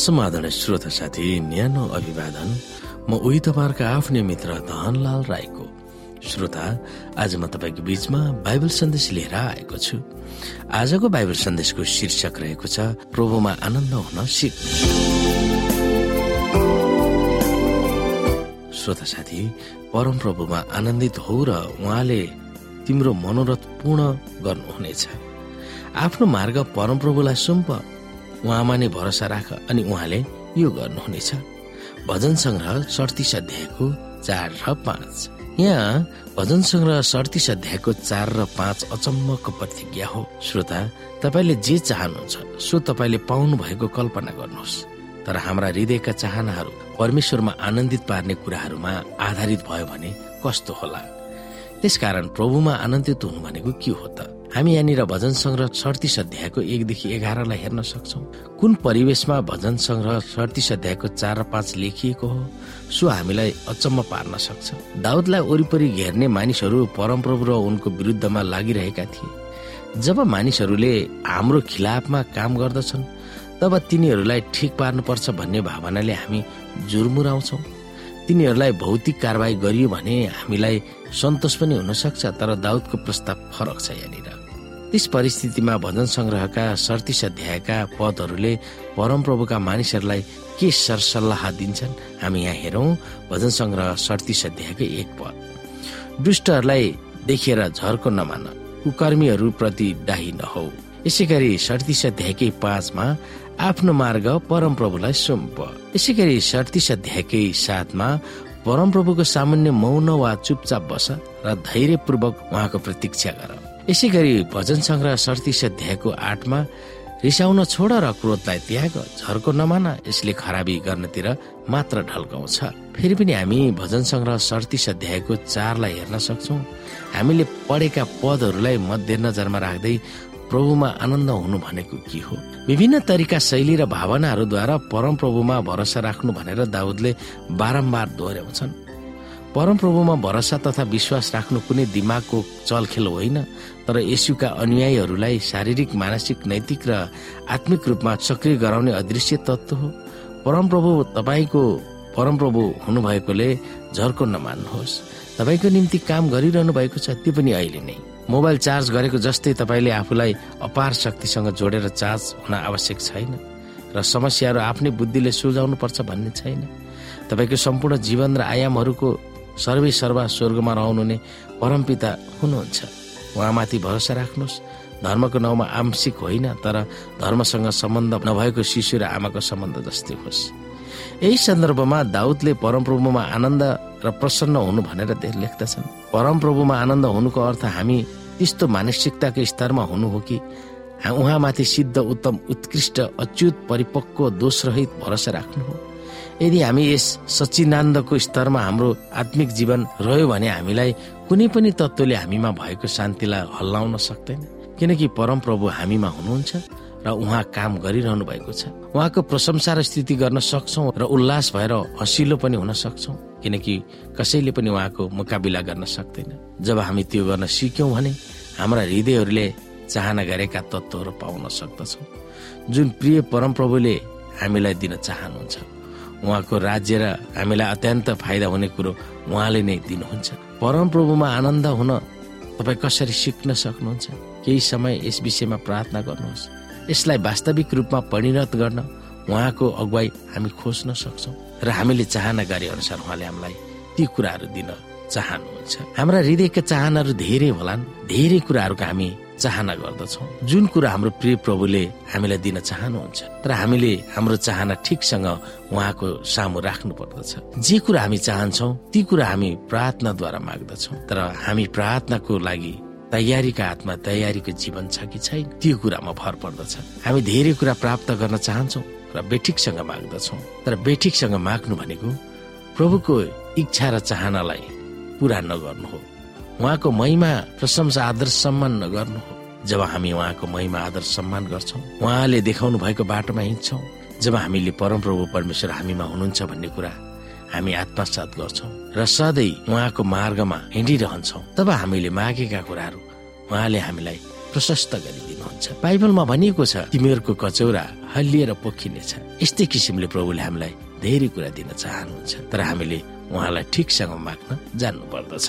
समाधान श्रोता साथी न्यानो अभिवादन। म उही तपाईँहरूका आफ्नै मित्र धनलाल राईको। श्रोता आज म तपाईँको बीचमा बाइबल सन्देश लिएर आएको छु। आजको बाइबल सन्देशको शीर्षक रहेको छ प्रभुमा आनन्द हुन सिक। श्रोता साथी परम प्रभुमा आनन्दित हो र उहाँले तिम्रो मनोरथ पूर्ण गर्नुहुनेछ। आफ्नो मार्ग परमप्रभुलाई सुम्प। उहाँमा नै भरोसा राख अनि उहाँले यो गर्नुहुनेछ। भजन संग्रह सडतिस अध्यायको चार र पाँच। यहाँ भजन संग्रह सडतिस अध्यायको चार र पाँच अचम्मको प्रतिज्ञा हो। श्रोता तपाईँले जे चाहनुहुन्छ सो तपाईँले पाउनु भएको कल्पना गर्नुहोस्। तर हाम्रा हृदयका चाहनाहरू परमेश्वरमा आनन्दित पार्ने कुराहरूमा आधारित भयो भने कस्तो होला? त्यसकारण प्रभुमा आनन्दित हुनु भनेको के हो त? हामी यहाँनिर भजन संग्रह सडतिस अध्यायको एकदेखि एघारलाई हेर्न सक्छौ। कुन परिवेशमा भजन संग्रह सडतिस अध्यायको चार र पाँच लेखिएको हो सो हामीलाई अचम्म पार्न सक्छ। दाउदलाई वरिपरि घेर्ने मानिसहरू परमप्रभु र उनको विरुद्धमा लागिरहेका थिए। जब मानिसहरूले हाम्रो खिलाफमा काम गर्दछन् तब तिनीहरूलाई ठिक पार्नुपर्छ भन्ने भावनाले हामी जुर्मुराउँछौ। तिनीहरूलाई भौतिक कारवाही गरियो भने हामीलाई सन्तोष पनि हुन सक्छ तर दाउदको प्रस्ताव फरक छ यहाँनिर। त्यस परिस्थितिमा भजन संग्रहका सडतिस अध्यायका पदहरूले परमप्रभुका मानिसहरूलाई के सरसल्लाह दिन्छन्? हामी यहाँ हेरौँ भजन संग्रह सडतिस अध्यायको एक पद। दुष्टहरूलाई देखेर झर्को नमान कुकर्मीहरू प्रति डाही नहौ। यसै गरी सडतिस अध्यायकै पाँचमा आफ्नो मार्ग परमप्रभुलाई सुम्प। यसै गरी सडतिस अध्यायकै साथमा परमप्रभुको सामान्य मौन वा चुपचाप बस र धैर्यपूर्वक उहाँको प्रतीक्षा गर। यसै गरी भजन संग्रह सडतिस अध्यायको आठमा रिसाउन छोड र क्रोधलाई त्याग झर्को नमान यसले खराबी गर्नतिर मात्र ढल्काउँछ। फेरि पनि हामी भजन संग्रह सडतिस अध्यायको चारलाई हेर्न सक्छौ। हामीले पढेका पदहरूलाई मध्यनजरमा राख्दै प्रभुमा आनन्द हुनु भनेको के हो? विभिन्न तरिका शैली र भावनाहरूद्वारा परम प्रभुमा भरोसा राख्नु भनेर दाउदले बारम्बार दोहोऱ्याउँछन्। परमप्रभुमा भरोसा तथा विश्वास राख्नु कुनै दिमागको चलखेल होइन तर यसुका अनुयायीहरूलाई शारीरिक मानसिक नैतिक र आत्मिक रूपमा सक्रिय गराउने अदृश्य तत्व हो। परमप्रभु तपाईँको परमप्रभु हुनुभएकोले झर्को नमान्नुहोस्। तपाईँको निम्ति काम गरिरहनु भएको छ त्यो पनि अहिले नै। मोबाइल चार्ज गरेको जस्तै तपाईँले आफूलाई अपार शक्तिसँग जोडेर चार्ज हुन आवश्यक छैन र समस्याहरू आफ्नै बुद्धिले सुल्झाउनु पर्छ भन्ने छैन। तपाईँको सम्पूर्ण जीवन र आयामहरूको सर्वे सर्वा स्वर्गमा रहनुहुने परमपिता हुनुहुन्छ। उहाँमाथि भरोसा राख्नुहोस्। धर्मको नाउँमा आंशिक होइन तर धर्मसँग सम्बन्ध नभएको शिशु र आमाको सम्बन्ध जस्तै होस्। यही सन्दर्भमा दाउदले परमप्रभुमा आनन्द र प्रसन्न हुनु भनेर लेख्दछन्। परमप्रभुमा आनन्द हुनुको अर्थ हामी त्यस्तो मानसिकताको स्तरमा हुनु हो कि उहाँमाथि सिद्ध उत्तम उत्कृष्ट अच्युत परिपक्व दोषरहित भरोसा राख्नु हो। यदि हामी यस सचिनान्दको स्तरमा हाम्रो आत्मिक जीवन रह्यो भने हामीलाई कुनै पनि तत्त्वले हामीमा भएको शान्तिलाई हल्लाउन सक्दैन। किनकि परम प्रभु हामीमा हुनुहुन्छ र उहाँ काम गरिरहनु भएको छ। उहाँको प्रशंसा र स्थिति गर्न सक्छौ र उल्लास भएर हसिलो पनि हुन सक्छौ। किनकि कसैले पनि उहाँको मुकाबिला गर्न सक्दैन। जब हामी त्यो गर्न सिक्यौँ भने हाम्रा हृदयहरूले चाहना गरेका तत्त्वहरू पाउन सक्दछौ। जुन प्रिय परमप्रभुले हामीलाई दिन चाहनुहुन्छ। उहाँको राज्य र हामीलाई अत्यन्त फाइदा हुने कुरो उहाँले नै दिनुहुन्छ। परमप्रभुमा आनन्द हुन तपाईँ कसरी सिक्न सक्नुहुन्छ? केही समय यस विषयमा प्रार्थना गर्नुहोस्। यसलाई वास्तविक रूपमा परिणत गर्न उहाँको अगुवाई हामी खोज्न सक्छौँ र हामीले चाहना गरे अनुसार उहाँले हामीलाई ती कुराहरू दिन चाहनुहुन्छ। हाम्रा हृदयका चाहनाहरू धेरै होलान्। धेरै कुराहरूको हामी चाहना गर्दछौ। जुन कुरा हाम्रो प्रिय प्रभुले हामीलाई दिन चाहनुहुन्छ तर हामीले हाम्रो चाहना ठिकसँग उहाँको सामु राख्नु पर्दछ। जे कुरा हामी चाहन्छौ ती कुरा हामी प्रार्थनाद्वारा माग्दछौ। तर हामी प्रार्थनाको लागि तयारीका हातमा तयारीको जीवन छ कि छैन त्यो कुरामा भर पर्दछ। हामी धेरै कुरा प्राप्त गर्न चाहन्छौ र बेठिकसँग माग्दछौ। तर बेठिकसँग माग्नु भनेको प्रभुको इच्छा र चाहनालाई पूरा नगर्नु हो। उहाँको महिमा प्रशंसा आदर सम्मान नगर्नु हो। जब हामी उहाँको महिमा आदर सम्मान गर्छौँ उहाँले देखाउनु भएको बाटोमा हिँड्छौँ जब हामीले परमप्रभु परमेश्वर हामीमा हुनुहुन्छ भन्ने कुरा हामी आत्मसात गर्छौँ र सधैँ उहाँको मार्गमा हिँडिरहन्छौँ तब हामीले मागेका कुराहरू उहाँले हामीलाई प्रशस्त गरिदिनु सक्नुहुन्छ बाइबलमा भनिएको छ तिमीहरूको कचौरा हल्लिएर पोखिनेछ। यस्तै किसिमले प्रभुले हामीलाई धेरै कुरा दिन चाहनुहुन्छ तर हामीले उहाँलाई ठिकसँग माग्न जान्नु पर्दछ